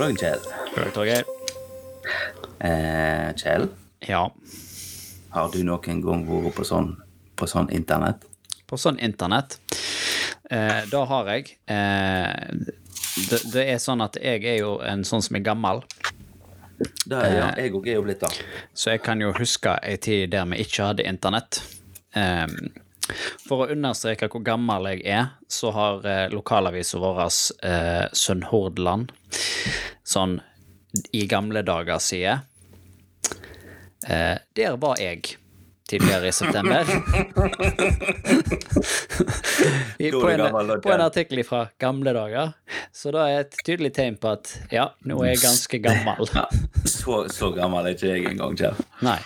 God dag, Kjell. God dag. Eh, Kjell, Ja, har du noen gang vært på sånn, på sånn internett? på sånn internett, eh, da har jeg eh, det, det er sånn at jeg er jo en sånn som er gammel, Det er ja, jeg òg er jo blitt det. så jeg kan jo huske ei tid der vi ikke hadde internett. Eh, for å understreke hvor gammel jeg er, så har eh, lokalavisa vår eh, Sunnhordland sånn i gamle dager sier. Eh, der var jeg tidligere i september. I, er på, en, på en artikkel fra gamle dager. Så da er et tydelig tegn på at ja, nå er jeg ganske gammel. Ja, så, så gammel er ikke jeg engang, Kjell. Nei.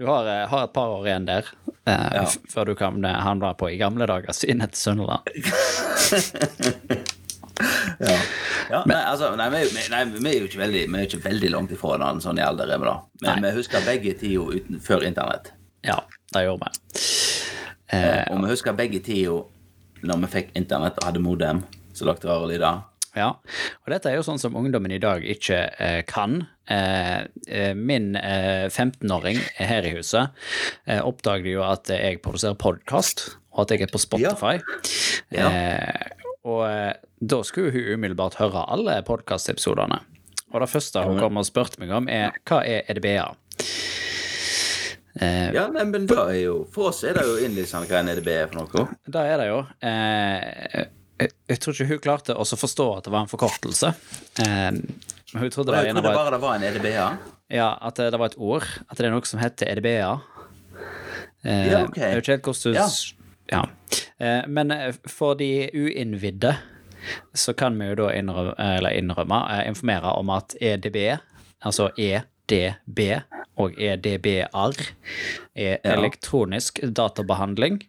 Du har, eh, har et par år igjen der eh, Ja. før du kan handle på i gamle dager siden til Sunnhordland. Ja. Ja, nei, altså, nei, vi, nei, vi er jo ikke veldig, vi er ikke veldig langt ifra den sånn i alder, Men. Men vi husker begge tida før internett. Ja, det gjorde vi. Eh, Og vi husker begge tida når vi fikk internett og hadde modem som lagde rare lyder. Ja, og dette er jo sånn som ungdommen i dag ikke eh, kan. Eh, eh, min eh, 15-åring her i huset eh, oppdaget jo at jeg produserer podkast, og at jeg er på Spotify. Ja. Eh, og eh, da skulle hun umiddelbart høre alle podkastepisodene. Og det første hun kom og spurte meg om, er hva er EDBA? Eh, Ja, nei, men da er jo For oss er det jo innlysende hva en EDB er for noe. Da er det jo. Eh, jeg, jeg tror ikke hun klarte å forstå at det var en forkortelse. Eh, men hun trodde det Jeg trodde bare det var en EDBA? ja. at det, det var et ord. At det er noe som heter EDBA. Eh, Ja, ok. Jeg vet ikke helt hvordan du Ja. ja. Eh, men eh, for de uinnvidde så kan vi jo da innrømme, eller innrømme eh, informere om at EDB, altså EDB og EDBR, er Ja. elektronisk databehandling,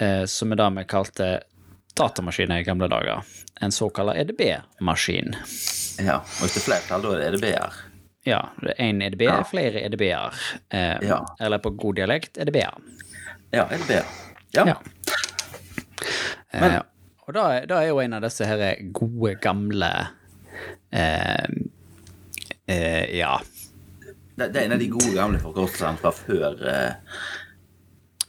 eh, som er det vi kalte datamaskiner i gamle dager. En såkalt EDB-maskin. ja. Og hvis det er flertall, da er det EDB-er. Ja, én EDB, flere EDB-er. Eh, Ja. Eller på god dialekt EDB-er. Ja, EDB-er. Ja. Ja. Eh, og da, da er jo en av disse her gode, gamle eh, eh, Ja. Det, det er en av de gode gamle forkortelsene fra før eh,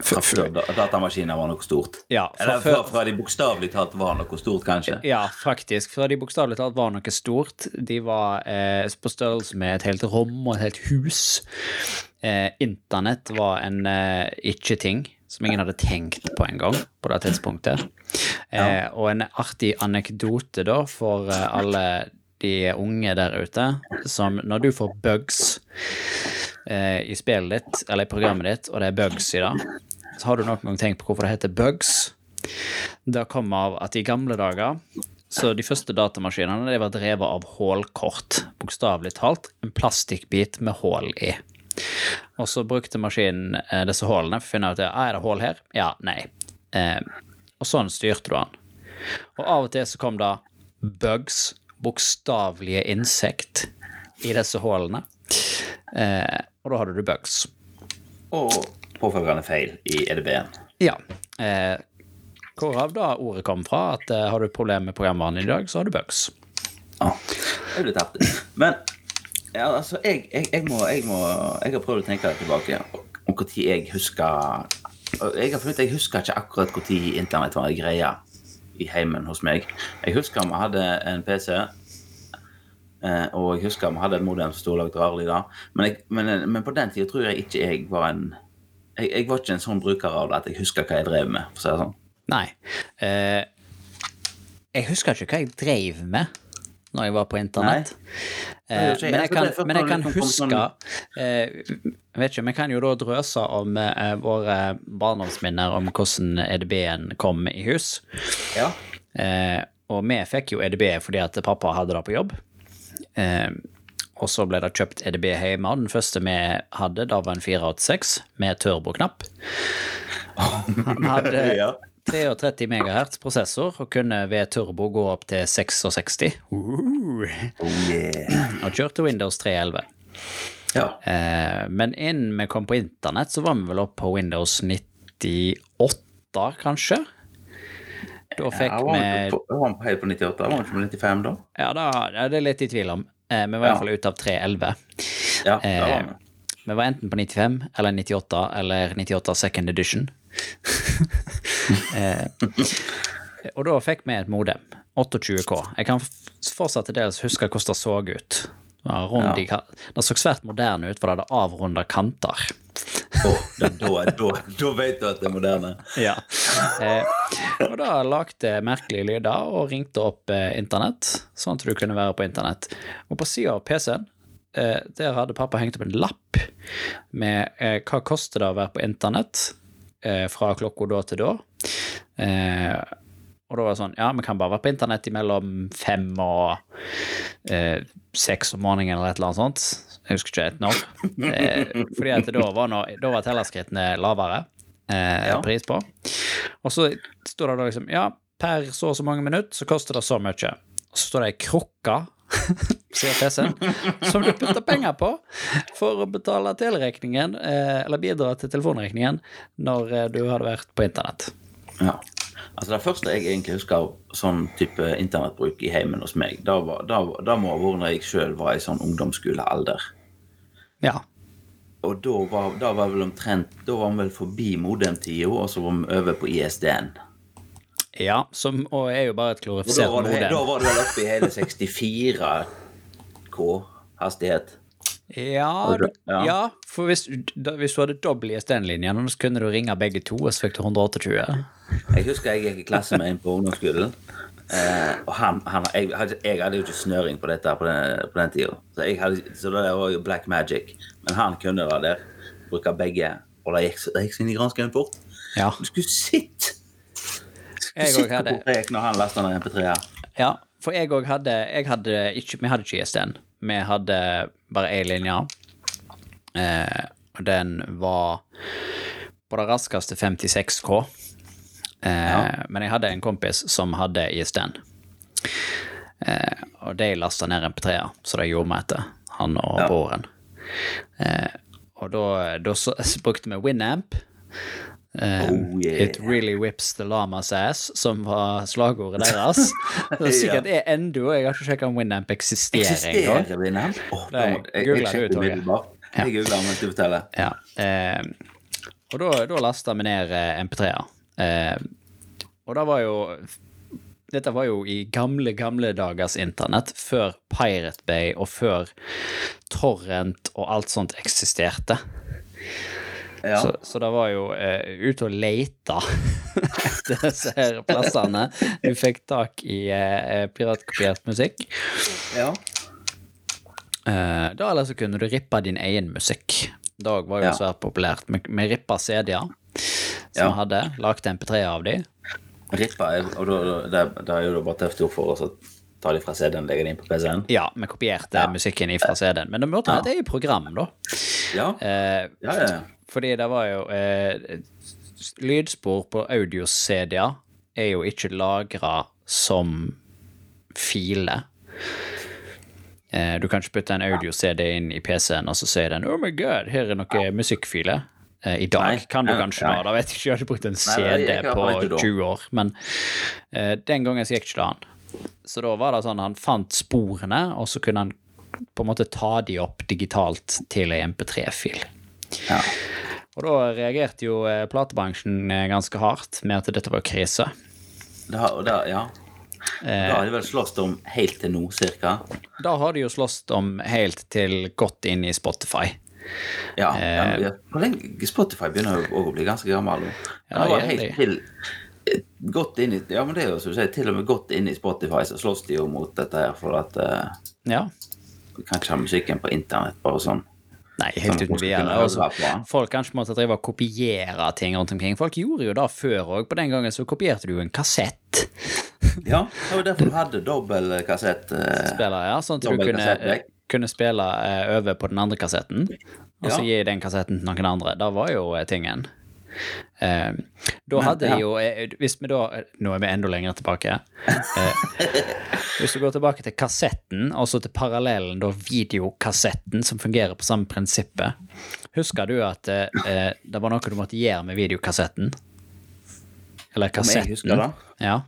fra før da, datamaskiner var noe stort. Ja, fra Eller fra, fra de bokstavelig talt var noe stort, kanskje. Ja, faktisk. Fra de bokstavelig talt var noe stort. De var eh, på størrelse med et helt rom og et helt hus. Eh, Internett var en eh, ikke-ting som ingen hadde tenkt på engang på det tidspunktet. Eh, og en artig anekdote da for eh, alle de unge der ute, som når du får bugs eh, i spillet ditt, eller i programmet ditt, og det er bugs i det, så har du noen gang tenkt på hvorfor det heter bugs? Det kom av at i gamle dager så de første datamaskinene de var drevet av hålkort, bokstavelig talt en plastikkbit med hål i. Og så brukte maskinen eh, disse hålene for å finne ut ja, er det hål her. Ja, nei. Eh, og sånn styrte du den. Og av og til så kom det bugs, bokstavelige insekt, i disse hålene. Eh, og da hadde du bugs. Og påfølgende feil i EDB-en. Ja. Eh, hvorav da ordet kom fra, at eh, har du problemer med programvaren i dag, så har du bugs. Ja, jeg ble tapt. Men ja, altså, jeg, jeg, jeg, må, jeg, må, jeg har prøvd å tenke tilbake om når jeg husker Jeg har funnet jeg husker ikke akkurat når internett var en greie i heimen hos meg. Jeg husker vi hadde en PC, eh, og jeg husker vi hadde et modem som sto og lagde rare lyder. Men, men, men på den tida tror jeg ikke jeg var en jeg, var ikke en sånn bruker av det at jeg husker hva jeg drev med. for å si det sånn. Nei. Eh, jeg husker ikke hva jeg drev med når jeg var på internett. Eh, jeg. men jeg kan, men jeg kan huske eh, Jeg vet ikke, vi kan jo da drøse om eh, våre barndomsminner om hvordan EDB-en kom i hus. Ja. Eh, og vi fikk jo EDB fordi at pappa hadde det på jobb. Og så ble det kjøpt EDB hjemme. Den første vi hadde, da var en 486 med turboknapp. Han hadde. 33 MHz prosessor og kunne ved turbo gå opp til 66. Uh, Oh yeah. og kjørte Windows 3.11. Ja. Eh, men innen vi kom på internett, så var vi vel oppe på Windows 98, kanskje? Da fikk Ja, var vi på, var han helt på 98? Var han ikke på 95 da? Ja, da, ja, det er litt i tvil om. Eh, Vi var i Ja. hvert fall ute av 311. Ja, det var Eh. Vi var enten på 95 eller 98 eller 98 second edition. eh, og da fikk vi et modem. 28K. Jeg kan fortsatt til dels huske hvordan det så ut. Ja. i det så svært moderne ut, for det hadde avrunda kanter. Oh, da, da, da, da vet du at det er moderne. Ja. Eh, og da lagde merkelige lyder og ringte opp eh, internett, sånn at du kunne være på internett. Og på sida av PC-en, eh, der hadde pappa hengt opp en lapp med eh, hva koster det å være på internett eh, fra klokka da til da. Eh, og da var det sånn, ja, vi kan bare være på internett mellom fem og eh, seks om morgenen eller et eller annet sånt. Jeg husker ikke helt når. Eh, fordi at da var, da var tellerskrittene lavere eh, Ja. pris på. Og så står det da liksom, ja, per så og så mange minutter så koster det så mye. Og så står det ei krukke, sier PC-en, som du putter penger på for å betale teleregningen, eh, eller bidra til telefonregningen, når eh, du hadde vært på internett. Ja. Altså Det første jeg egentlig husker av sånn type internettbruk i heimen hos meg, da, var, da, da må ha vært når jeg sjøl var i sånn ungdomsskolealder. Ja. Og da var, da var vel omtrent Da var vi vel forbi modemtida, og så var vi over på ISD-en. Ja, som og er jo bare et klorifisert modem da var det vel oppe i hele 64K hastighet. Ja, du- ja. ja, for hvis, da, hvis du hadde dobbel ISDN-linjen, så kunne du ringe begge to, og så fikk du 128. Jeg husker jeg gikk i klasse med en på ungdomsskolen. Eh, og han, han jeg, hadde, jeg hadde jo ikke snøring på dette på den, på den tida, så, hadde, så det var jo black magic. Men han kunne det der. Bruke begge. Og det gikk, det gikk så inn i granskauen fort. Ja. Du skulle sitte Jeg òg hadde når han ned MP3-er. Ja, for jeg òg hadde, jeg hadde ikke, Vi hadde ikke ISDN. Vi hadde bare én linje. Eh, og den var på det raskeste 56K. Eh, Men jeg hadde en kompis som hadde ISDN. Eh, og de lasta ned MP3-er, så det gjorde meg etter, han og Ja. broren. Eh, og da, da så, brukte vi Winamp. Eh, Oh, yeah. It really whips the llama's ass, som var slagordet deres. Det er sikkert er ennå. Jeg har ikke sjekka om Winamp eksisterer engang. Eksisterer Winamp? Oh, Nei, jeg, jeg det umiddelbart. Jeg googler mens du forteller. Ja. Eh, og da, da lasta vi ned eh, MP3-er. Eh, og da var jo Dette var jo i gamle, gamle dagers internett, før Pirate Bay og før Torrent og alt sånt eksisterte. Ja. Så, så det var jo eh, ute og leita etter disse her plassene. Du fikk tak i eh, piratkopiert musikk. ja. Eh, da eller så kunne du rippe din egen musikk. Dag var jo Ja. svært populært. Vi rippa CD-er som Ja. hadde. Lagde MP3 av de. Rippa er, og da, det, det er jo bare tøft ord for oss å ta det fra CD-en og legge det inn på PC-en. Ja, vi kopierte Ja. musikken ifra CD-en. Men det måtte være et eget program, da. Ja. Eh, Ja, ja, ja. fordi det var jo eh, Lydspor på audio-CD-er er jo ikke lagra som file. Eh, du kan ikke putte en audio-CD inn i PC-en, og så sier den 'Oh my God, her er noe musikkfile'. Eh, I dag Nei, kan du nei, kanskje nei. da, vet jeg ikke, jeg har ikke brukt en CD nei, på 20 år, men uh, den gangen så gikk ikke det an. Så da var det sånn han fant sporene, og så kunne han på en måte ta de opp digitalt til ei MP3-fil. ja. Og da reagerte jo eh, platebransjen eh, ganske hardt med at dette var krise. Da, da, ja. Eh. Da har de vel slåss om helt til nå, cirka. Da har de jo slåss om helt til godt inn i Spotify. Ja, ja, ja. Spotify begynner jo å bli ganske gammel nå. Ja, Det var helt til Godt inn i Ja, men det er jo som du sier, til og med godt inn i Spotify så slåss de jo mot dette her, for at uh, Ja. Du kan ikke ha musikken på internett bare sånn. Nei, helt Som uten videre. Altså, folk kanskje måtte drive og kopiere ting rundt omkring. Folk gjorde jo det før òg. På den gangen så kopierte du jo en kassett. Ja, det var derfor du hadde dobbel kassett. eh, ja, sånn at du kunne, kunne spille eh, over på den andre kassetten, og så gi den kassetten til noen andre. Det var jo eh, tingen. Eh, da Men, hadde de jo eh, Hvis vi da Nå er vi enda lenger tilbake. Eh, hvis du går tilbake til kassetten, altså til parallellen da videokassetten, som fungerer på samme prinsippet. Husker du at eh, det var noe du måtte gjøre med videokassetten? Eller Om jeg husker kassetten? det? Ja.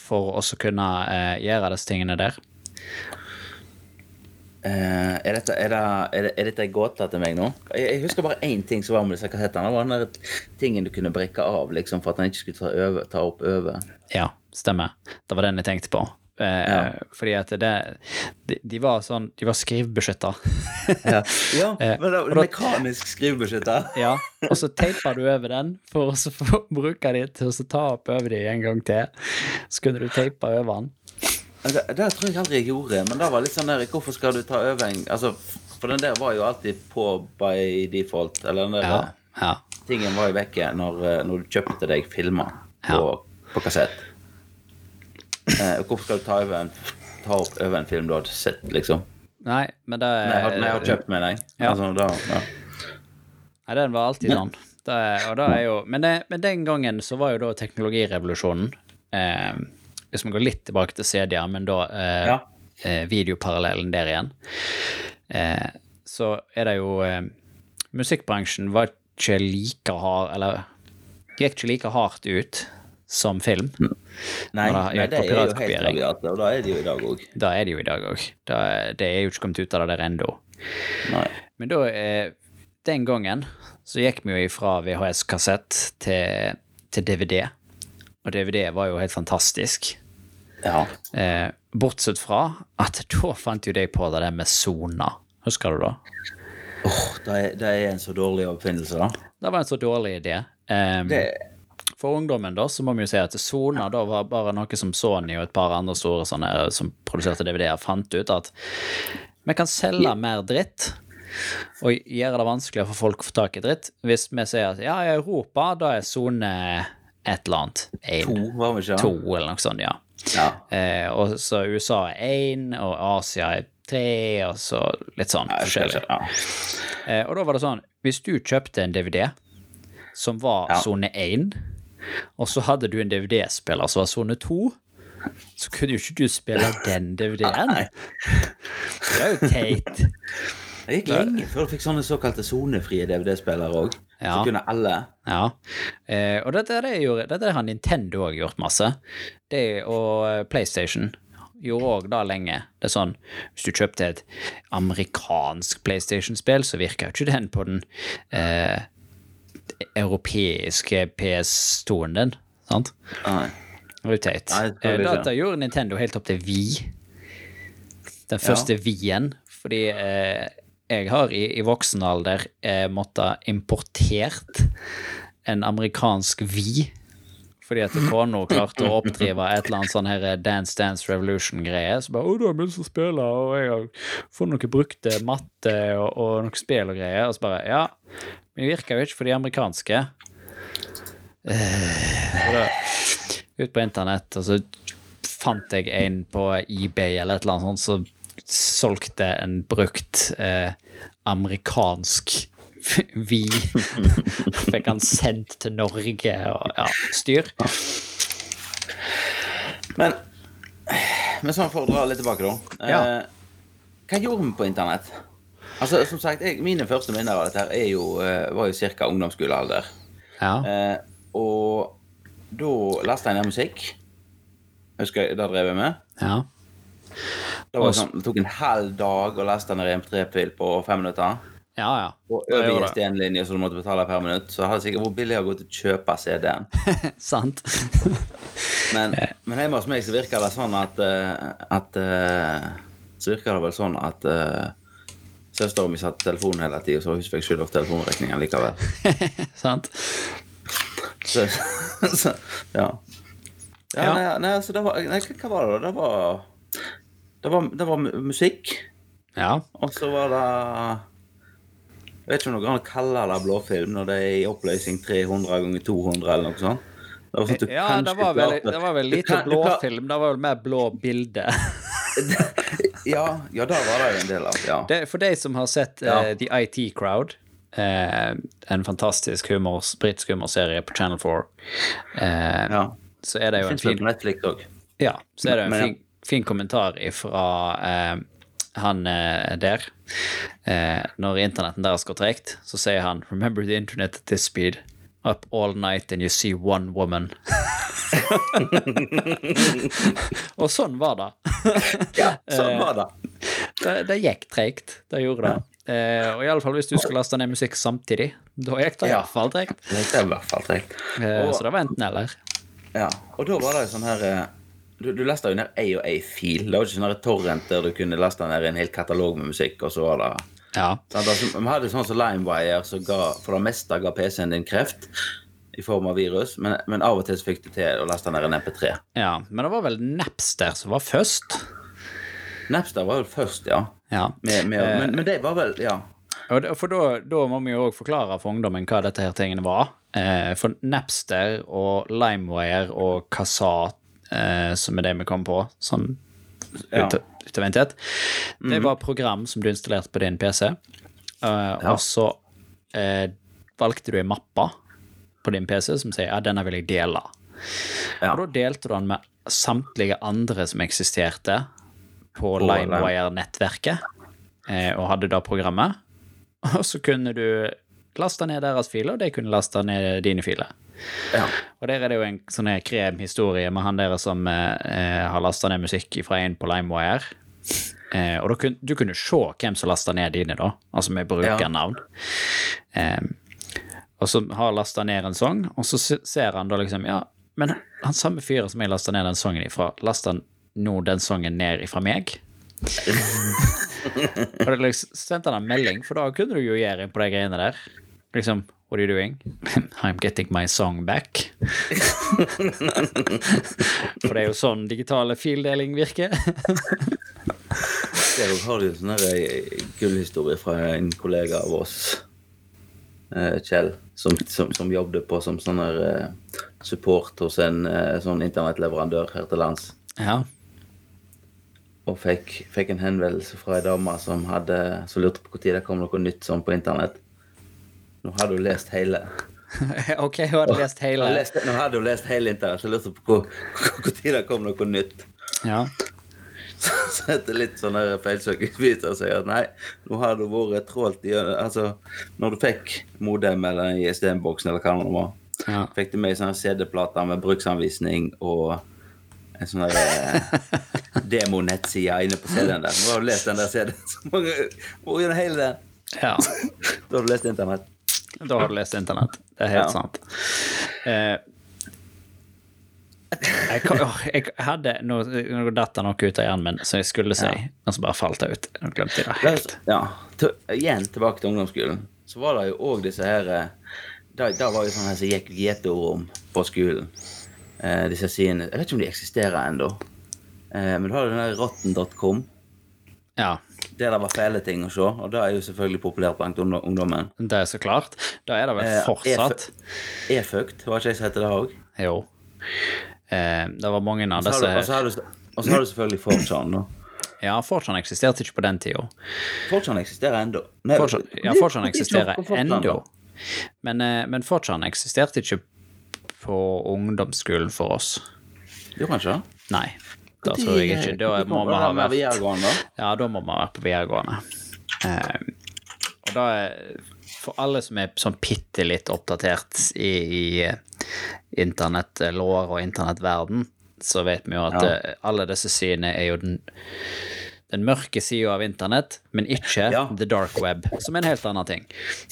for å kunne eh, gjøre disse tingene der? Eh, er, dette, er, det, er, det, er dette en gåte til meg nå? Jeg, jeg husker bare én ting som var med disse kassettene. Det var den der tingen du kunne brekke av liksom, for at den ikke skulle ta, over, ta opp over. Ja, stemmer. Det var den jeg tenkte på. Uh, Ja. Fordi at det de, de var sånn De var skrivebeskytta. Ja, ja Eh, men det mekanisk skrivebeskytter. ja, og så teipa du over den for å bruke de til å så ta opp over de en gang til. Så kunne du teipe over den. Det, det tror jeg aldri jeg gjorde, men det var litt sånn der Hvorfor skal du ta over en Altså, for den der var jo alltid på by default. Eller den der Ja, ja. tingen var jo vekke når, eh, når du kjøpte deg filmer på, Ja. på kassett. Eh, hvorfor skal du ta, over en, ta opp over en film du hadde sett, liksom? Nei, men det har, nei, jeg har kjøpt med deg. Ja. Altså, da, ja. Nei, den var alltid sånn. Det, er- og det er jo, men, det, men den gangen så var jo da teknologirevolusjonen eh, Hvis vi går litt tilbake til CD-er, men da eh, Ja. eh, videoparallellen der igjen, eh, så er det jo eh, Musikkbransjen var ikke like hard Eller gikk ikke like hardt ut som film. Nei, da, det nei, det er jo helt rabiat, og da er det jo i dag òg. Da er det jo i dag òg. Det er jo ikke kommet ut av det der ennå. Men da, eh, den gangen, så gikk vi jo ifra VHS-kassett til, til DVD. Og DVD var jo helt fantastisk. Ja. Eh, bortsett fra at da fant jo de på det der med sona. Husker du da? Åh, det, er, det er en så dårlig oppfinnelse, da. Det var en så dårlig idé. Um, Det, For ungdommen da, så må vi jo si at Sona da var bare noe som Sony og et par andre store sånne som produserte DVD-er fant ut at vi kan selge mer dritt og gjøre det vanskeligere for folk å få tak i dritt hvis vi sier at ja, i Europa da er sone et eller annet. to, var vi ikke? to eller noe sånt, ja. Ja. Eh, og så USA er én, og Asia er tre, og så litt sånn Ja, forskjellig. Ja. Eh, og da var det sånn, hvis du kjøpte en DVD som var Ja. én, 1, og så hadde du en DVD-spiller som var sone 2, så kunne jo ikke du spille den DVD-en. Det er jo teit. Det gikk lenge før du fikk sånne såkalte sonefrie DVD-spillere òg. Ja. Så kunne alle. Ja. Eh, og dette, det gjorde, dette har Nintendo òg gjort masse. Det, og PlayStation gjorde òg det lenge. Det er sånn, Hvis du kjøpte et amerikansk PlayStation-spill, så virker jo ikke den på den eh, europeiske PS2-en din. sant? Nei. Det var teit. Eh. Dette gjorde Nintendo helt opp til Wii. Den første Wii-en. Fordi eh, jeg har i, i voksen alder eh, måttet importert en amerikansk vi. Fordi at kona klarte å oppdrive et eller annet sånn her Dance Dance Revolution-greie. Så bare 'Å, du har begynt å spille', og jeg har fått noe brukte matte og, og noe spill og greier. Og så bare 'Ja, men det virker jo ikke for de amerikanske'. Eh, da, ut på internett, og så fant jeg en på eBay eller et eller annet sånt som solgte en brukt eh, amerikansk Vi fikk han sendt til Norge og ja, styr. Men, men sånn for å dra litt tilbake, da. Ja. Eh, hva gjorde vi på internett? Altså, som sagt, jeg, Mine første minner av dette her er jo, eh, var jo ca. ungdomsskolealder. Ja. Eh, og da lasta jeg ned musikk. Husker jeg, Det drev jeg med. ja. Det, var sånn, det tok en halv dag å leste en MP3-fil på fem minutter. Ja, ja. Og øverst det. ISDN-linje, så du måtte betale per minutt. Så hadde sikkert vært billigere å gå til å kjøpe CD-en. Sant. Men, men hjemme hos meg så virker det sånn at, eh, at eh, Så virker det vel sånn at uh, søstera mi satte telefonen hele tida, så hun fikk skylda for telefonregningen likevel. Sant. Så, så ja. Ja, Ja. Nei, nei, så det var, nei, hva var det da? Det var, det var, det var musikk, Ja. og så var det Jeg vet ikke om noen kan an kalle det blåfilm når det er i oppløsning 300 ganger 200 eller noe sånt. Det var sånn Ja, det var vel, det var vel lite blåfilm. Det var vel mer blå bilde. Ja, ja, det var det jo en del av. ja. Det, for de som har sett Ja. uh, The IT Crowd, eh, en fantastisk humor, britisk humorserie på Channel 4, eh, ja. så er det jo en fin Netflix òg. Ja, så er det jo en fin, fin kommentar fra eh, han eh, der. Eh, når internetten deres går tregt, så sier han 'Remember the internet at this speed. Up all night and you see one woman. og sånn var det. Ja, sånn var det. Det, det gikk treigt. Det gjorde det. Eh, og iallfall hvis du skulle laste ned musikk samtidig. Da gikk det Ja. iallfall treigt. Det er i hvert fall tregt. Eh, så det var enten eller. Ja, og da var det jo sånn her eh, Du, du lasta jo ned ei og ei fil. Det var ikke sånn torrent der du kunne laste ned en hel katalog med musikk, og så var det Ja. Sånn, Altså, Vi hadde sånn som LimeWire, som for det meste ga PC-en din kreft i form av virus, men, men av og til fikk du til å laste ned en MP3. ja. Men det var vel Napster som var først. Napster var vel først, ja. Ja. Med, med, men, men det var vel Ja. For da, da må vi jo òg forklare for ungdommen hva dette her tingene var. Eh, for Napster og LimeWire og Kazaa, eh, som er det vi kom på, sånn Ja. ut, en det var program som du installerte på din PC. Eh, Og så eh, valgte du ei mappe på din PC som sier ja, denne vil jeg dele. Ja. Og da delte du den med samtlige andre som eksisterte på, LimeWire-nettverket, eh, og hadde da programmet. Og så kunne du laste ned deres filer, og de kunne laste ned dine filer. Ja. Og der er det jo en sånn krem historie med han der som eh, har lasta ned musikk fra en på LimeWire. Eh, og kun, du kunne se hvem som lasta ned dine, da, altså med brukernavn. Eh, og så har lasta ned en sang, og så ser han da liksom Ja, men han samme fyren som jeg lasta ned den sangen ifra, lasta nå den sangen ned ifra meg? og da liksom sendte han en melding, for da kunne du jo gjøre på de greiene der. Liksom What are you doing? I'm getting my song back. For det er jo sånn digitale fildeling virker. Jeg har jo en sånn eh, gullhistorie fra en kollega av oss, eh, Kjell, som, som, som jobbet på som sånn eh, support hos en sånn internettleverandør her til lands. Ja. Og fikk, fikk en henvendelse fra ei dame som, hadde, som lurte på når det kom noe nytt sånn på internett. Nå hadde du lest hele. ok, hun hadde lest hele. lest, nå hadde hun lest hele internett, så jeg lurte på når det kom noe nytt. Ja. Så etter litt sånn feilsøking viser det seg at nei, nå har du vært trålt i Altså, når du fikk modem eller ISD-boksen eller hva det var, Ja. fikk du med ei sånn CD-plate med bruksanvisning og en sånn eh, demonettside inne på CD-en der. Nå har du lest den der CD-en så mange Hvor gjennom hele den? ja. Da har du lest internett. Da har du lest internett. Det er helt Ja. sant. Eh, jeg, jeg hadde Nå, nå datt det noe ut av hjernen min som jeg skulle si, og så bare falt det ut. Jeg glemte det helt. Ja, til, igjen tilbake til ungdomsskolen. Så var det jo òg disse her eh, Da, da var jo sånn her som gikk gjetterom på skolen. Eh, disse sidene Jeg vet ikke om de eksisterer ennå. Eh, men du har jo den der rotten.com, Ja, der det var fæle ting å se. Og det er jo selvfølgelig populært blant ungdommen. det er så klart. Da er det vel Eh, fortsatt. E-fucked, var ikke jeg som het det òg? Jo. Eh, det var mange av disse og så har du- og så har du selvfølgelig Fortran. da. Ja, Fortran eksisterte ikke på den tida. Fortran eksisterer ennå. Ja, Fortran eksisterer ennå. Men, eh, men Fortran eksisterte ikke på ungdomsskolen for oss. Gjorde han ikke? Nei, det tror jeg ikke. Da må vi ha vært videregående. Ja, da må vi ha vært på videregående. Uh, og da er For alle som er sånn bitte litt oppdatert i, i eh, internettlår og internettverden, så vet vi jo at Ja. eh, alle disse synene er jo den, den mørke sida av internett, men ikke Ja. the dark web, som er en helt annen ting.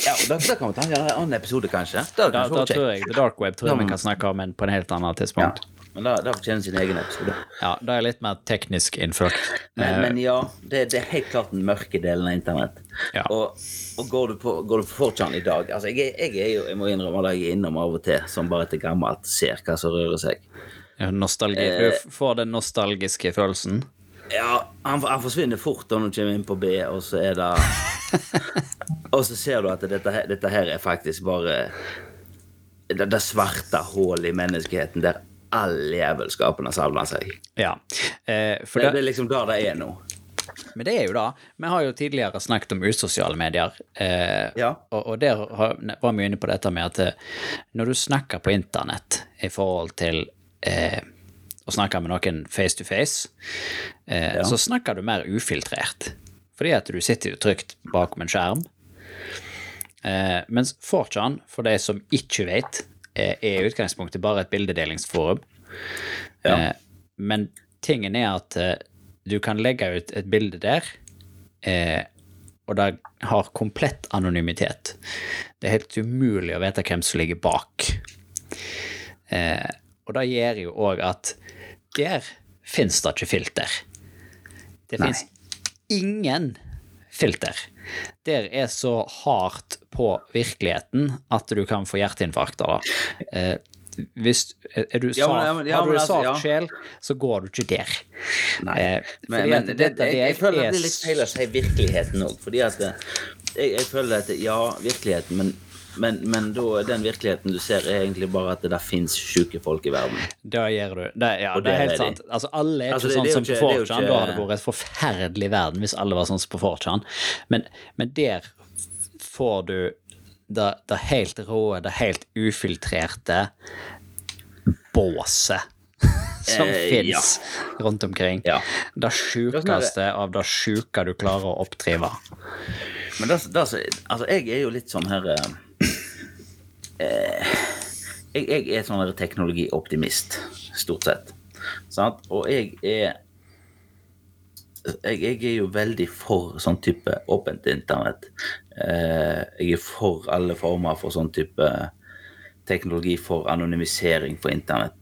Ja, da, da kan vi ta en annen episode, kanskje. Da, Da, da tror jeg the dark web tror jeg vi kan snakke om en, på en helt annet tidspunkt. Men da, det fortjener sin egen episode. Ja, da er litt mer teknisk innført. Men, Eh, men ja, det, det er helt klart den mørke delen av internett. Ja. Og, og går du på, går du på 4chan i dag altså jeg, jeg er jo, jeg må innrømme at jeg er innom av og til, som bare etter gammelt ser hva som rører seg. ja, nostalgi. Eh. Du får den nostalgiske følelsen. Ja, han, han forsvinner fort da når han kommer inn på B, og så er det Og så ser du at dette, dette her er faktisk bare det, det svarte hullet i menneskeheten der all jævelskapen har savna seg. Ja. Eh, Det, det, det er liksom der det er nå. Men det er jo da Vi har jo tidligere snakket om usosiale medier. Eh, Ja. og, og der var vi inne på dette med at eh, når du snakker på internett i forhold til eh, å snakke med noen face to face, eh, Ja. så snakker du mer ufiltrert. Fordi at du sitter jo trygt bakom en skjerm. Eh, mens 4chan, for de som ikke vet, er i utgangspunktet bare et bildedelingsforum. Ja. Eh, men tingen er at eh, du kan legge ut et bilde der, eh, og det har komplett anonymitet. Det er helt umulig å vite hvem som ligger bak. Eh, og det gjør jo òg at der fins det ikke filter. Det fins ingen filter. Der er så hardt på virkeligheten at du kan få hjerteinfarkt av det. Eh, hvis, er du Ja, men- ja, har du en altså, ja. sjel, så går du ikke der. Nei. Eh, Men, men det, dette jeg, jeg føler at det blir litt feil å si virkeligheten òg. Fordi at jeg, jeg føler at ja, virkeligheten, men, men, men da den virkeligheten du ser, er egentlig bare at det der fins sjuke folk i verden. Det gjør du det. Ja, det er helt er sant. Altså, alle er ikke altså, sånn det som på ikke- det er 4chan. Da hadde det vært et forferdelig verden hvis alle var sånn som på 4chan. Men, men der får du det, det helt råe, det helt ufiltrerte båset som Eh, fins rundt omkring. Ja. Det sjukeste av det sjuke du klarer å oppdrive. Men det, det, altså, jeg er jo litt sånn her eh, jeg, jeg er sånn teknologioptimist, stort sett. Sant? Og jeg er jeg, jeg er jo veldig for sånn type åpent internett. Eh, jeg er for alle former for sånn type teknologi for anonymisering for internett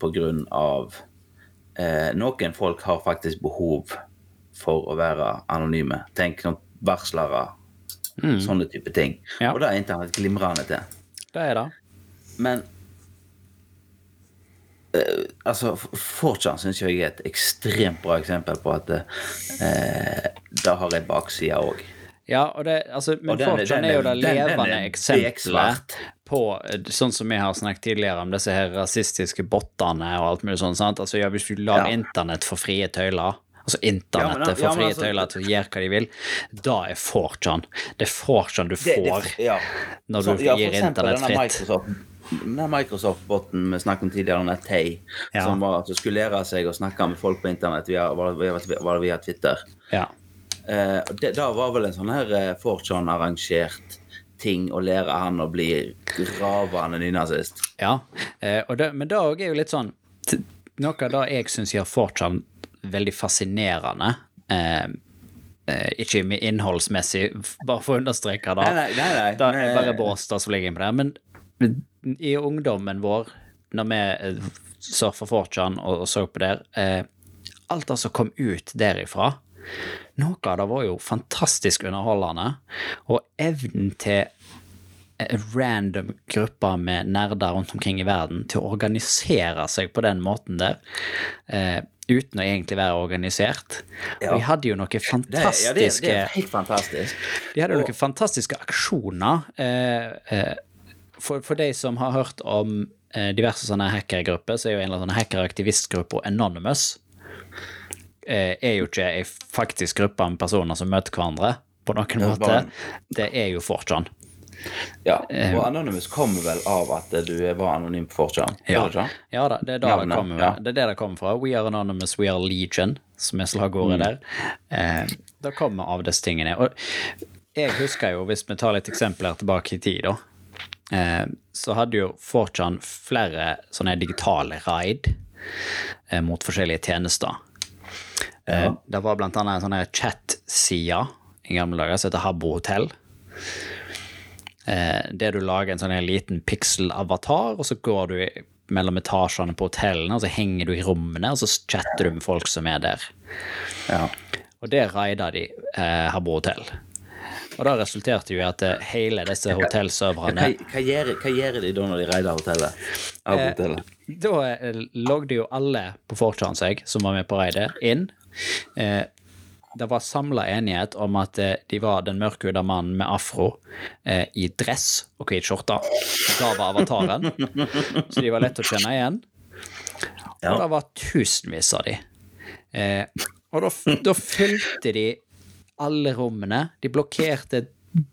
av eh, Noen folk har faktisk behov for å være anonyme. Tenk noen varslere, sånne type ting. Ja. Og det er internett glimrende til. Det er det. Men uh, altså, 4chan syns jeg er et ekstremt bra eksempel på at uh, det har en bakside òg. Ja, og det, altså, men den er- 4chan den jo det levende eksempelet på sånn som vi har snakket tidligere om disse her rasistiske bottene og alt mulig sånt. sant? Altså, ja, hvis du lar Ja. internett få frie tøyler, altså internettet ja, får ja, frie altså- tøyler til å gjøre hva de vil, da er 4chan. Det er 4chan du Det- det- får ja. når du Så- gir internett fritt. Microsoft, denne Microsoft-boten vi snakket om tidligere, denne Tay, Ja. som var at du skulle lære seg å snakke med folk på internett via, via, via, via Twitter. Ja. Eh, det, da var vel en sånn her eh, 4chan-arrangert ting å lære han å bli ravende nynazist. Ja, eh, det, men det òg er jo litt sånn Noe av det jeg syns gjør 4chan veldig fascinerende eh, eh, Ikke innholdsmessig, bare for å understreke det. Nei, nei, nei, nei. Nei. bare båster som ligger inn på det. men i ungdommen vår, når vi eh, surfa 4chan og, og så på der eh, Alt det som kom ut derifra Noe av det var jo fantastisk underholdende, og evnen til random grupper med nerder rundt omkring i verden til å organisere seg på den måten der, eh, uten å egentlig være organisert. Ja. Og de hadde jo noen Det, ja, det, fantastiske det helt fantastisk. de hadde Og- noen fantastiske aksjoner. Eh, eh, for, for de som har hørt om eh, diverse sånne hackergrupper, så er jo en eller annen sånn hackeraktivistgruppe Anonymous eh, er jo ikke ei faktisk gruppe med personer som møter hverandre på noen det måte. Det er jo 4chan. Ja, Eh, og Anonymous kommer vel av at du var anonym på 4chan? Ja. Ja da, det er, da det, kommer, ja. det er det det kommer fra. We are anonymous, we are legion, som er slagordet Mm. der. Eh, det kommer av disse tingene. Og jeg husker jo, hvis vi tar litt eksempler tilbake i tid, da, eh, så hadde jo 4chan flere sånne digitale raid eh, mot forskjellige tjenester. Eh, Ja. det var blant annet en sånn chat-side i gamle dager som heter Habbo Hotell. Der du lager en sånn liten pixel-avatar, og så går du mellom etasjene på hotellene, og så henger du i rommene, og så chatter du med folk som er der. Ja. Og det raida de eh, Habbo Hotell. Og det resulterte jo i at eh, hele disse Hva, hotellserverne hva, gjør, hva gjør de da når de raider hotellet? Av Eh, hotellet? Da eh, logget jo alle på 4chan seg, som var med på raidet, inn. Eh, det var samla enighet om at eh, de var den mørkhuda mannen med afro eh, i dress og hvit skjorte. Da var avataren. Så de var lett å kjenne igjen. Og det var tusenvis av de. Eh, og da, da fulgte de alle rommene. De blokkerte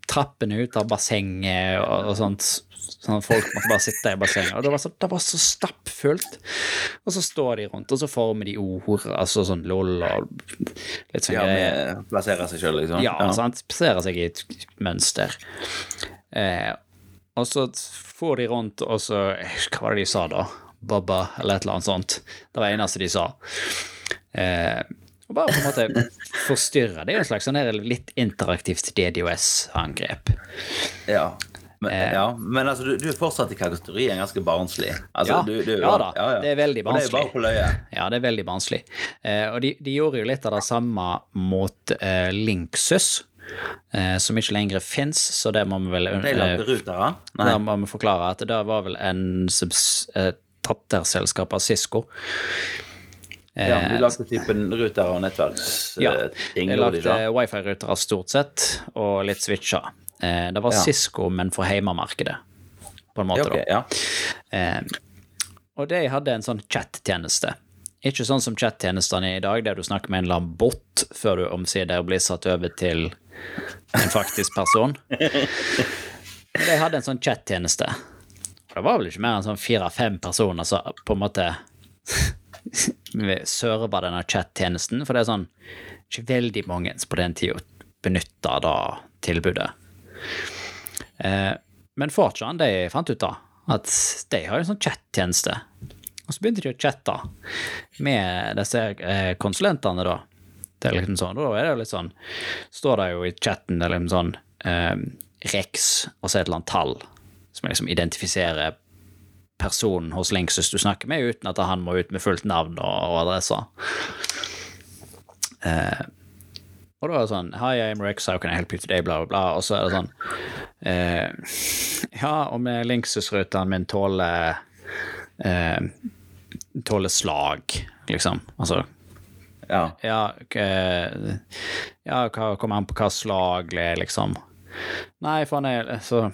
trappene ut av bassenget og, og sånt. Sånn at folk måtte bare sitte i bassenget. Og det var, så, det var så stappfullt. Og så står de rundt, og så former de ord, altså sånn lol og litt sånn Ja, greier. Plasserer seg sjøl, liksom? Ja, sant. Plasserer seg i et mønster. Eh, og så for de rundt, og så Hva var det de sa, da? Baba, eller et eller annet sånt. Det var det eneste de sa. Eh, og bare på en måte forstyrre. Det er jo en slags sånn litt interaktivt DDoS-angrep. Ja. Men, Eh. ja. men altså, du, du er fortsatt i kategorien ganske barnslig. Altså, Ja, du, du, ja da, det er veldig Og det er barnslig. Ja, det er veldig barnslig. Eh, og de, de gjorde jo litt av det samme mot eh, Linksys, eh, som ikke lenger fins, så det må vi vel eh. Der må vi forklare at det var vel en subs, eh, datterselskap av Cisco. Eh, Ja, de lagde typen ruter og nettverksting. Ja, gjorde de lagde wifi-rutere stort sett, og litt switcher. Eh, det var. Cisco, men for heimemarkedet, på en måte, Ja, okay, da. Eh, og de hadde en sånn chat-tjeneste. Ikke sånn som chat-tjenestene i dag, der du snakker med en eller annen bot før du omsider blir satt over til en faktisk person. Men de hadde en sånn chat-tjeneste. Det var vel ikke mer enn sånn fire-fem personer som på en måte serva denne chat-tjenesten, for det er sånn ikke veldig mange på den tida benytta da tilbudet. Eh, men Fortran de fant ut da at de har en sånn chat-tjeneste. Og så begynte de å chatte med disse eh, konsulentene, da. Det er liksom sånn, Da er det litt sånn Står det jo i chatten det er liksom sånn eh, Rex og så et eller annet tall som liksom identifiserer personen hos Linksys du snakker med, uten at han må ut med fullt navn og, adresse. Eh, og da er det sånn Hi, I'm Rex, how can I help you today? Bla, bla, bla. Og så er det sånn eh, Ja, om Linksys-ruten min tåler eh, Tåler slag, liksom. Altså ja. ja, ja kommer an på hva slag det er, liksom. Nei, for han er så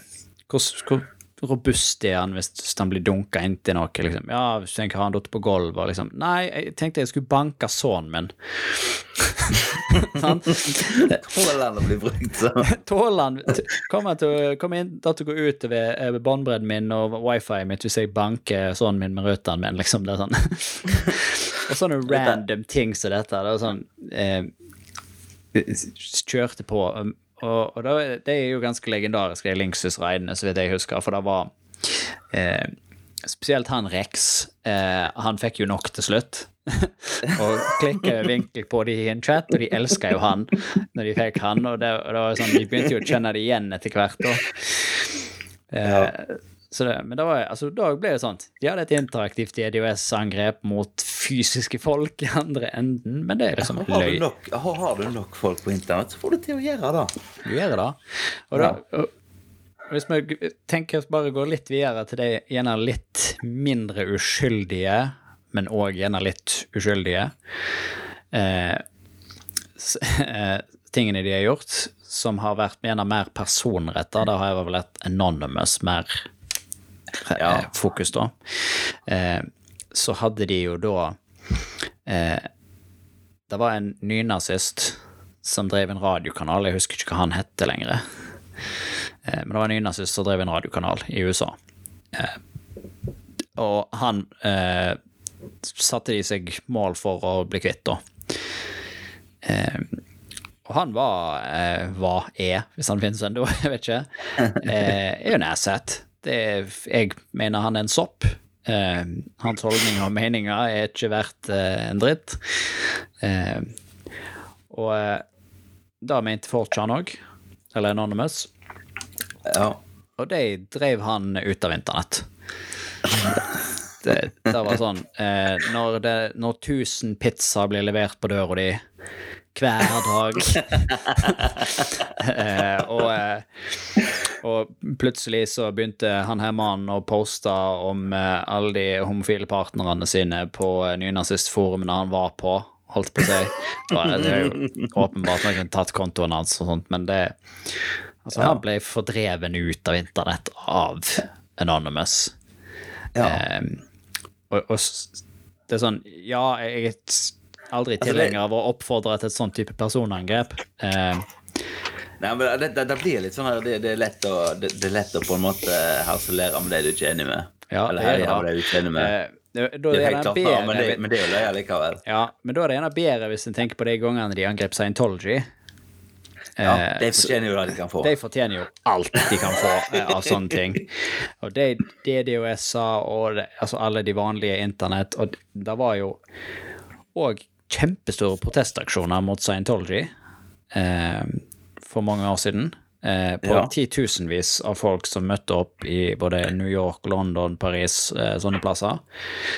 Hvor, hvor robust er han hvis han blir dunka inntil noe, liksom? Ja, hvis du tenker har han datt på gulvet liksom Nei, jeg tenkte jeg skulle banke sønnen min. Tåler han å bli brukt, sånn? Tåler han Kommer til å komme inn til å gå ut ved båndbredden min og wifi mitt hvis jeg banker sønnen min med ruteren min, liksom? Det er sånn. og sånne random ting som dette. Det er sånn eh, Kjørte på. Og, og det, det er jo ganske legendarisk, de Linksys-raidene, så vidt jeg husker, for det var eh, Spesielt han Rex. Eh, han fikk jo nok til slutt. og klikka vinkel på de i en chat, og de elska jo han når de fikk han. Og det, og det var sånn, de begynte jo å kjenne det igjen etter hvert. Og, Eh, så det, men da, altså, da ble det sånn De hadde et interaktivt DDoS-angrep mot fysiske folk i andre enden, men det er liksom Har du, løy. nok, har, du nok folk på internett, så får du til å gjøre det. Du gjør det. Og da og, hvis vi tenker oss bare gå litt videre til de gjerne litt mindre uskyldige, men òg gjerne litt uskyldige eh, eh, tingene de har gjort, som har vært gjerne mer personretta, da har jeg vel et anonymous mer Ja. fokus, da. Eh, så hadde de jo da eh, Det var en nynazist som drev en radiokanal, jeg husker ikke hva han hette lenger. Eh, Men det var en nynazist som drev en radiokanal i USA. Eh, Og han eh, satte de seg mål for å bli kvitt, da. Eh, og han var, eh, var, er, hvis han finnes ennå, jeg vet ikke, eh, er jo en asset. Det er, jeg mener han er en sopp. Eh, hans holdninger og meninger er ikke verdt eh, en dritt. Eh, og eh, da mente Fortran òg, eller Anonymous, Ja. og de drev han ut av internett. Det, det var sånn eh, når, det, når 1000 pizza blir levert på døra di hver dag eh, og, eh, og plutselig så begynte han her mannen å poste om eh, alle de homofile partnerne sine på eh, nynazistforumene han var på, holdt på å si. Det er jo åpenbart noen tatt kontoen hans og sånt, men det Altså, han ble fordreven ut av internett av Anonymous. ja. Eh, og, og det er sånn Ja, jeg er aldri Altså, tilhenger av å oppfordre til et sånt type personangrep. Eh, Nei, men det, det, det blir litt sånn her det, det, er lett å, det, er lett å på en måte harselere med det du ikke er enig med. ja, Eller er herje det. med det du ikke er enig med. Eh, da det er helt klart, bedre men, det, men det er jo løye likevel. Ja, men da er det gjerne bedre hvis en tenker på de gangene de angrep Scientology. Ja, Eh, de fortjener jo det de kan få. de fortjener jo alt de kan få eh, av sånne ting. Og det DDoS-er og det, altså alle de vanlige internett, og det var jo òg kjempestore protestaksjoner mot Scientology eh, for mange år siden. Eh, på Ja. titusenvis av folk som møtte opp i både New York, London, Paris, eh, sånne plasser.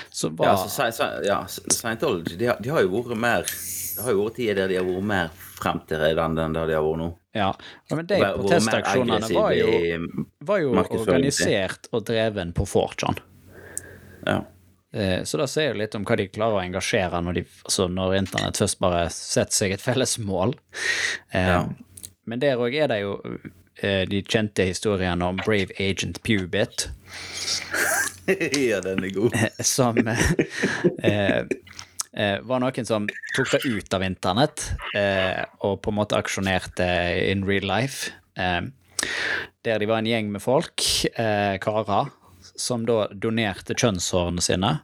Så var Ja, så, Sci- ja, Scientology de har, de har jo vært mer Det har jo vært tider der de har vært mer fremtredende enn det de har vært nå. Ja, men de protestaksjonene var jo, var jo organisert og dreven på 4chan. Ja. Eh, Så det sier jo litt om hva de klarer å engasjere når, de, altså når internett først bare setter seg et felles mål. Eh, Ja. Men der òg er det jo eh, de kjente historiene om Brave Agent Pubit, ja, den er god. som eh, eh, var noen som tok det ut av internett eh, og på en måte aksjonerte in real life. Eh, der de var en gjeng med folk, eh, karer, som da donerte kjønnshårene sine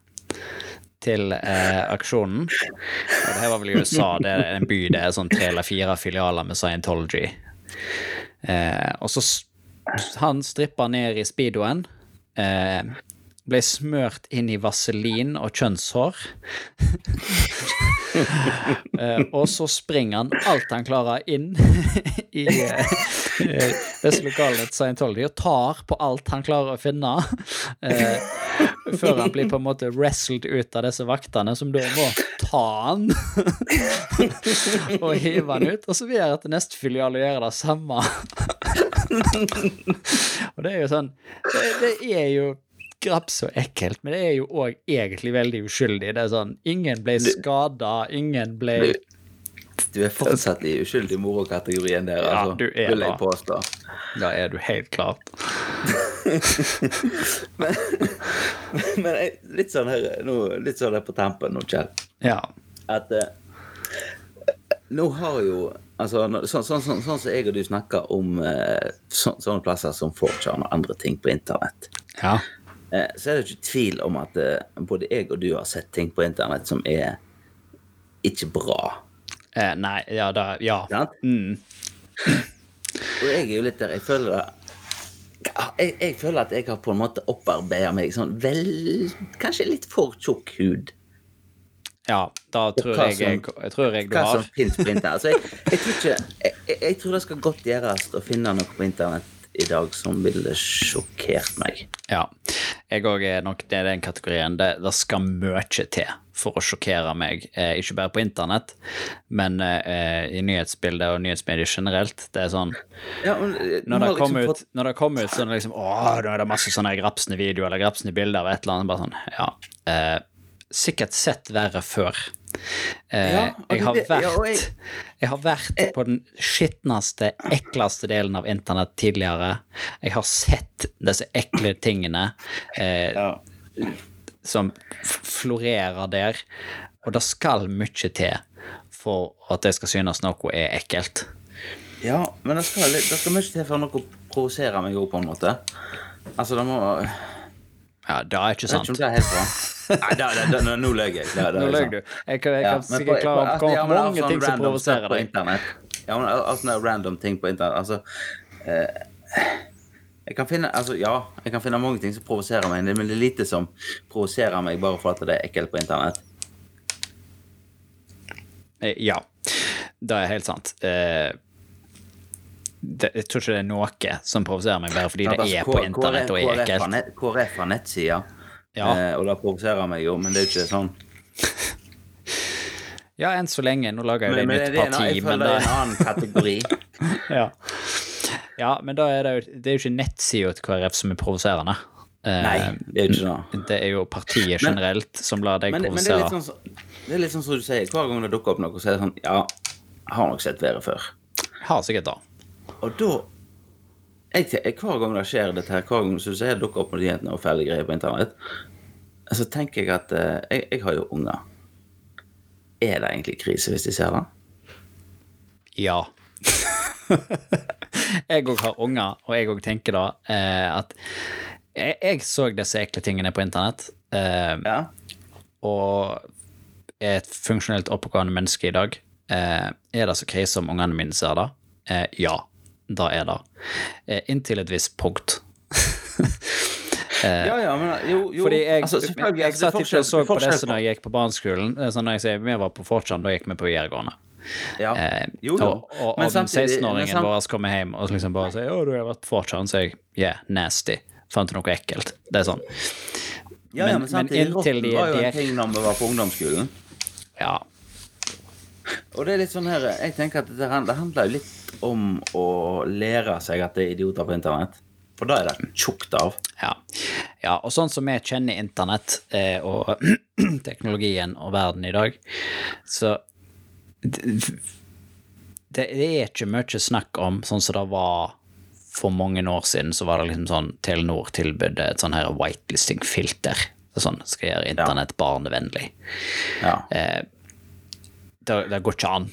til eh, aksjonen. Og det her var vel i USA, det er en by det er sånn tre eller fire filialer med Scientology. Eh, og så han stripper ned i speedoen. Eh, ble smørt inn i vaselin og kjønnshår. uh, og så springer han alt han klarer inn i uh, eh, disse lokalene Scientology og tar på alt han klarer å finne. Eh, før han blir på en måte wrestled ut av disse vaktene, som da må ta han og hive han ut. Og så vil jeg til neste filial og gjøre det samme. og det er jo sånn Det, det er jo graps så ekkelt, men det er jo òg egentlig veldig uskyldig. Det er sånn Ingen ble skada, ingen ble Du er fortsatt i uskyldig moro-kategorien der, Ja, altså, du er vil jeg påstå. Da er du helt klart. Men, men jeg- litt sånn her nå, litt sånn her på tampen nå, Kjell. Ja. At eh, nå har jo Altså, sånn sånn- sånn- sånn som jeg og du snakker om eh, så, sånne plasser som 4chan og andre ting på internett, Ja. Eh, så er det ikke tvil om at eh, både jeg og du har sett ting på internett som er ikke bra. Eh, nei, ja, da Ja. Mm. Og jeg er jo litt der Jeg føler det jeg, jeg føler at jeg har på en måte opparbeida meg sånn vel Kanskje litt for tjukk hud. ja da tror jeg, jeg, som- jeg tror jeg du Hva som har. finnes på internett. Altså, jeg, jeg, tror ikke, jeg, jeg, jeg tror det skal godt gjøres å finne noe på internett i dag som ville sjokkert meg. Ja. Jeg òg er nok det er den kategorien. Det, det skal mye til for å sjokkere meg, eh, ikke bare på internett, men eh, i nyhetsbildet og nyhetsmedier generelt. Det er sånn Ja, men, eh, Når det kommer liksom ut, kommer ut sånn liksom Å, nå er det masse sånne grapsende videoer eller grapsende bilder av et eller annet. Bare sånn, ja. Eh, sikkert sett verre før. Eh, Ja, jeg, har vært, jeg... jeg- har vært på den skitneste, ekleste delen av internett tidligere. Jeg har sett disse ekle tingene eh, Ja. som florerer der, og det skal mye til for at det skal synes noe er ekkelt. ja, men det skal, det skal mye til for noe provoserer meg òg, på en måte. Altså, det må Ja, det er ikke vet sant. ikke om det er helt bra. Nei, da, da, da, nå løy jeg. Nå løy du. Jeg kan, jeg kan sikkert klare å komme på mange altså, ting som provoserer deg. Ja, men al- altså sånne random ting på internett. Altså eh, Jeg kan finne Altså, ja, jeg kan finne mange ting som provoserer meg, men det er lite som provoserer meg bare for at det er ekkelt på internett. Eh, Ja, det er helt sant. Eh, det, jeg tror ikke det er noe som provoserer meg, bare fordi det Altså, er på internett og er ekkelt. Hvor er fra nettsida, Ja. eh, og det provoserer meg jo, men det er ikke sånn. Ja, enn så lenge. Nå lager jeg jo et Men, men nytt parti, men det er en annen kategori. ja. ja, men da er det jo Det er jo ikke nettsida til KrF som er provoserende. Eh, Nei, det er jo ikke det. Det er jo partiet Men- generelt som lar deg Men, provosere. men det er litt sånn som- det er litt sånn som du sier, hver gang det dukker opp noe, så er det sånn Ja, har nok sett været før. Har sikkert det. Og da jeg, Hver gang det skjer dette her, hver gang sier det dukker opp med jentene og fæle greier på internett, så tenker jeg at eh, jeg, jeg har jo unger. Er det egentlig krise hvis de ser det? Ja. jeg òg har unger, og jeg òg tenker da eh, at jeg, jeg så disse ekle tingene på internett, eh, Ja. og er et funksjonelt oppegående menneske i dag. Eh, er det så krise om ungene mine ser det? Eh, ja, det er det. Eh, inntil et visst punkt. Ja, ja, men jo, jo Fordi jeg, altså, jeg, jeg altså, satt ikke og så på det som når jeg gikk på barneskolen. Sånn når jeg sier, Vi var på Fortran, da gikk vi på videregående. Ja. Eh, Jo, jo. Og, og, og den 16-åringen samt- vår kommer hjem og liksom bare sier 'Å, du har vært på Fortran', så jeg yeah, nasty. Fant du noe ekkelt? Det er sånn. Ja, ja, Men- samtidig, men inntil de var jo en ting når vi var på ungdomsskolen. Ja. Og det er litt sånn her, jeg tenker at det, hand- det handler jo litt om å lære seg at det er idioter på internett. For da er det tjukt av. Ja. ja, og sånn som vi kjenner internett eh, og teknologien og verden i dag, så det, det er ikke mye snakk om sånn som det var for mange år siden, så var det liksom sånn Telenor tilbød et sånn her whitelisting-filter. Sånn skal gjøre internett barnevennlig. Ja. Eh, det, det går ikke an.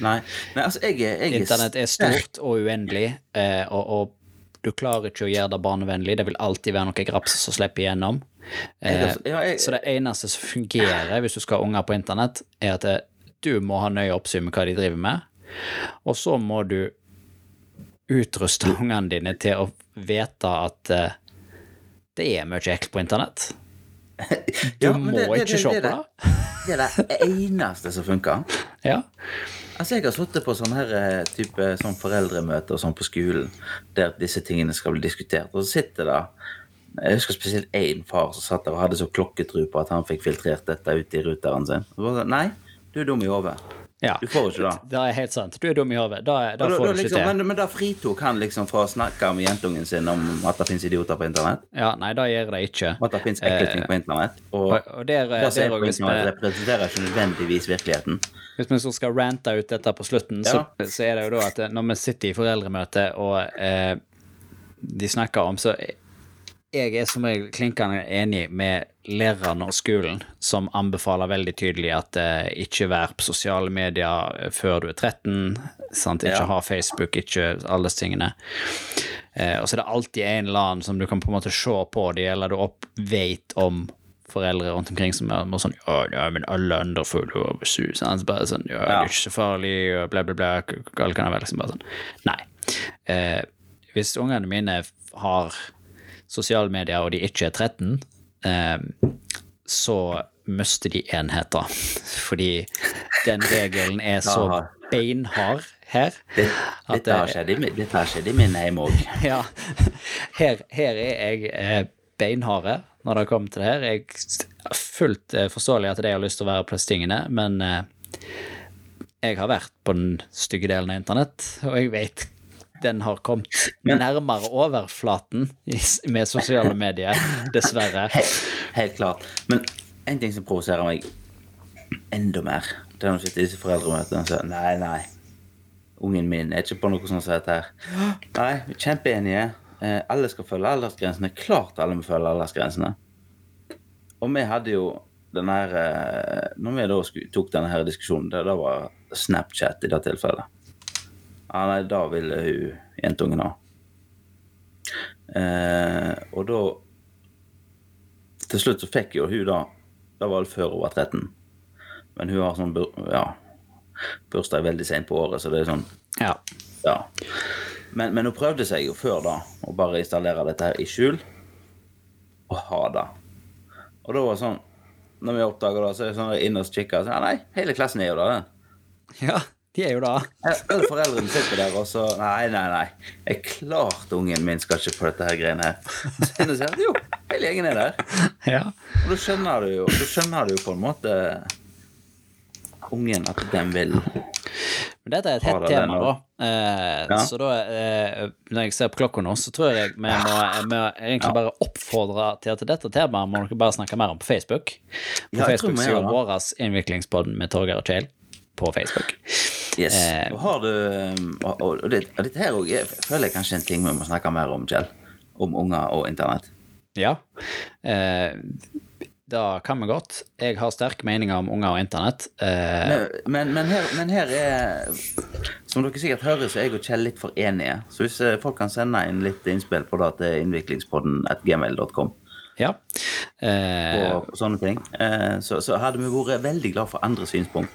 Nei. Nei, altså, jeg jeg er Internett er stort og uendelig, eh, og, og du klarer ikke å gjøre det barnevennlig. Det vil alltid være noe graps som slipper igjennom. Eh, så det eneste som fungerer hvis du skal ha unger på internett, er at det, du må ha nøye oppsyn med hva de driver med, og så må du utruste ungene dine til å vite at eh, det er mye ekkelt på internett. Du Ja, må det- det- ikke det- se på det- det. Det er det eneste som funker. Ja. Altså, jeg har sittet på sånn her eh, type sånn foreldremøter og sånn på skolen, der disse tingene skal bli diskutert. Og så sitter det Jeg husker spesielt én far som satt der og hadde så klokketro på at han fikk filtrert dette ut i ruteren sin. Bare, Nei, du er dum i hodet. Ja. Du får ikke det. Det er helt sant. Du er dum i hodet. Da, da da- får du ikke liksom, til. men, men da fritok han liksom fra å snakke med jentungen sin om at det finnes idioter på internett. Ja, nei, det gjør det ikke. At det finnes ekle ting på internett. Og, Og, og der, det som er på internett, representerer ikke nødvendigvis virkeligheten. hvis vi så skal rante ut dette på slutten, så, så er det jo da at når vi sitter i foreldremøte og eh, de snakker om Så jeg er som regel klinkende enig med lærerne og skolen, som anbefaler veldig tydelig at eh, ikke vær på sosiale medier før du er 13. Sant? Ikke Ja. ha Facebook, ikke alle tingene. Eh, og så er det alltid en eller annen som du kan på en måte se på de, eller du opp vet om foreldre rundt omkring som er sånn Ja, men alle andre og sus. sant? Bare sånn Ja, det er ikke så farlig, og bla, bla, bla. Alle kan være liksom bare sånn Nei. Eh, hvis ungene mine har sosiale medier og de ikke er 13, eh, så mister de enheter. Fordi den regelen er så beinhard her. Det, dette, har skjedd i, i min hjem òg. Ja, her, her er jeg eh, beinharde når det kommer til det her. Jeg er fullt eh, forståelig at de har lyst til å være disse tingene, men jeg har vært på den stygge delen av internett, og jeg vet den har kommet nærmere overflaten med sosiale medier, dessverre. Helt, helt klart. Men en ting som provoserer meg enda mer, det er når du sitter i disse foreldremøtene og sier nei, nei, ungen min er ikke på noe sånt som dette her. Nei, vi er kjempeenige. Eh, alle skal følge aldersgrensene. Klart alle må følge aldersgrensene. Og vi hadde jo den her eh, Når vi da tok denne her diskusjonen, det da var Snapchat i det tilfellet. Ja, nei, da ville hun jentungen ha. Eh, og da Til slutt så fikk jo hun da Det var vel før hun var 13. Men hun har sånn ja, bursdag veldig sent på året, så det er sånn Ja. Ja. Men, men hun prøvde seg jo før da å bare installere dette her i skjul og ha det. Og da var det sånn Når vi oppdager det, så er det sånn inne og kikker så, ja, Nei, hele klassen er jo det. ja, de er jo da. Alle foreldrene sitter der og så Nei, nei, nei. Det er klart ungen min skal ikke på dette her greiene her. Så sier de, jo, hele gjengen er der. Ja. Og da skjønner du jo, da skjønner du på en måte ungen at den vil Men dette er et hett tema, da. Eh, Ja. Så da, eh, når jeg ser på klokka nå, så tror jeg vi må, må egentlig bare oppfordre til at dette temaet må dere bare snakke mer om på Facebook. På Ja, jeg Facebook-sida gjør vår, Innviklingspodden med Torgeir og Kjell, på Facebook. Yes. Eh. og har du um, Og, og, og, det, og dette her òg føler jeg kanskje en ting vi må snakke mer om, Kjell. Om unger og internett. Ja. Eh, da kan vi godt. Jeg har sterke meninger om unger og internett. Eh, Men, men, her, men her er Som dere sikkert hører, så er jeg og Kjell litt for enige. Så hvis eh, folk kan sende inn litt innspill på det til innviklingspodden at gmail.com ja. Eh, og sånne ting, eh, så, så hadde vi vært veldig glad for andre synspunkt.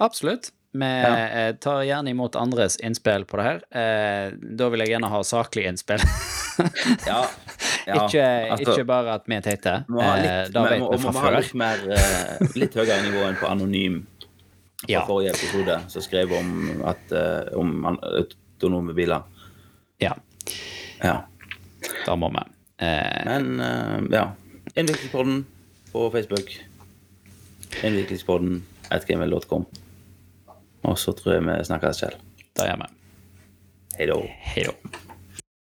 absolutt. Vi ja. tar gjerne imot andres innspill på det her. Eh, da vil jeg gjerne ha saklige innspill. Ja. ja ikke, altså, ikke bare at vi er teite. må ha Eh, litt, da vet vi må fra ha litt mer eh, Litt høyere nivå enn på Anonym fra Ja. forrige episode, som skrev om, at, eh, om autonome biler. Ja, Ja. da må vi. Eh, Men eh, ja. Innviklingspodden på Facebook. Innviklingspodden at gmail.com. Og så tror jeg vi snakkes, Kjell. da gjør vi. Hei da. Hei da.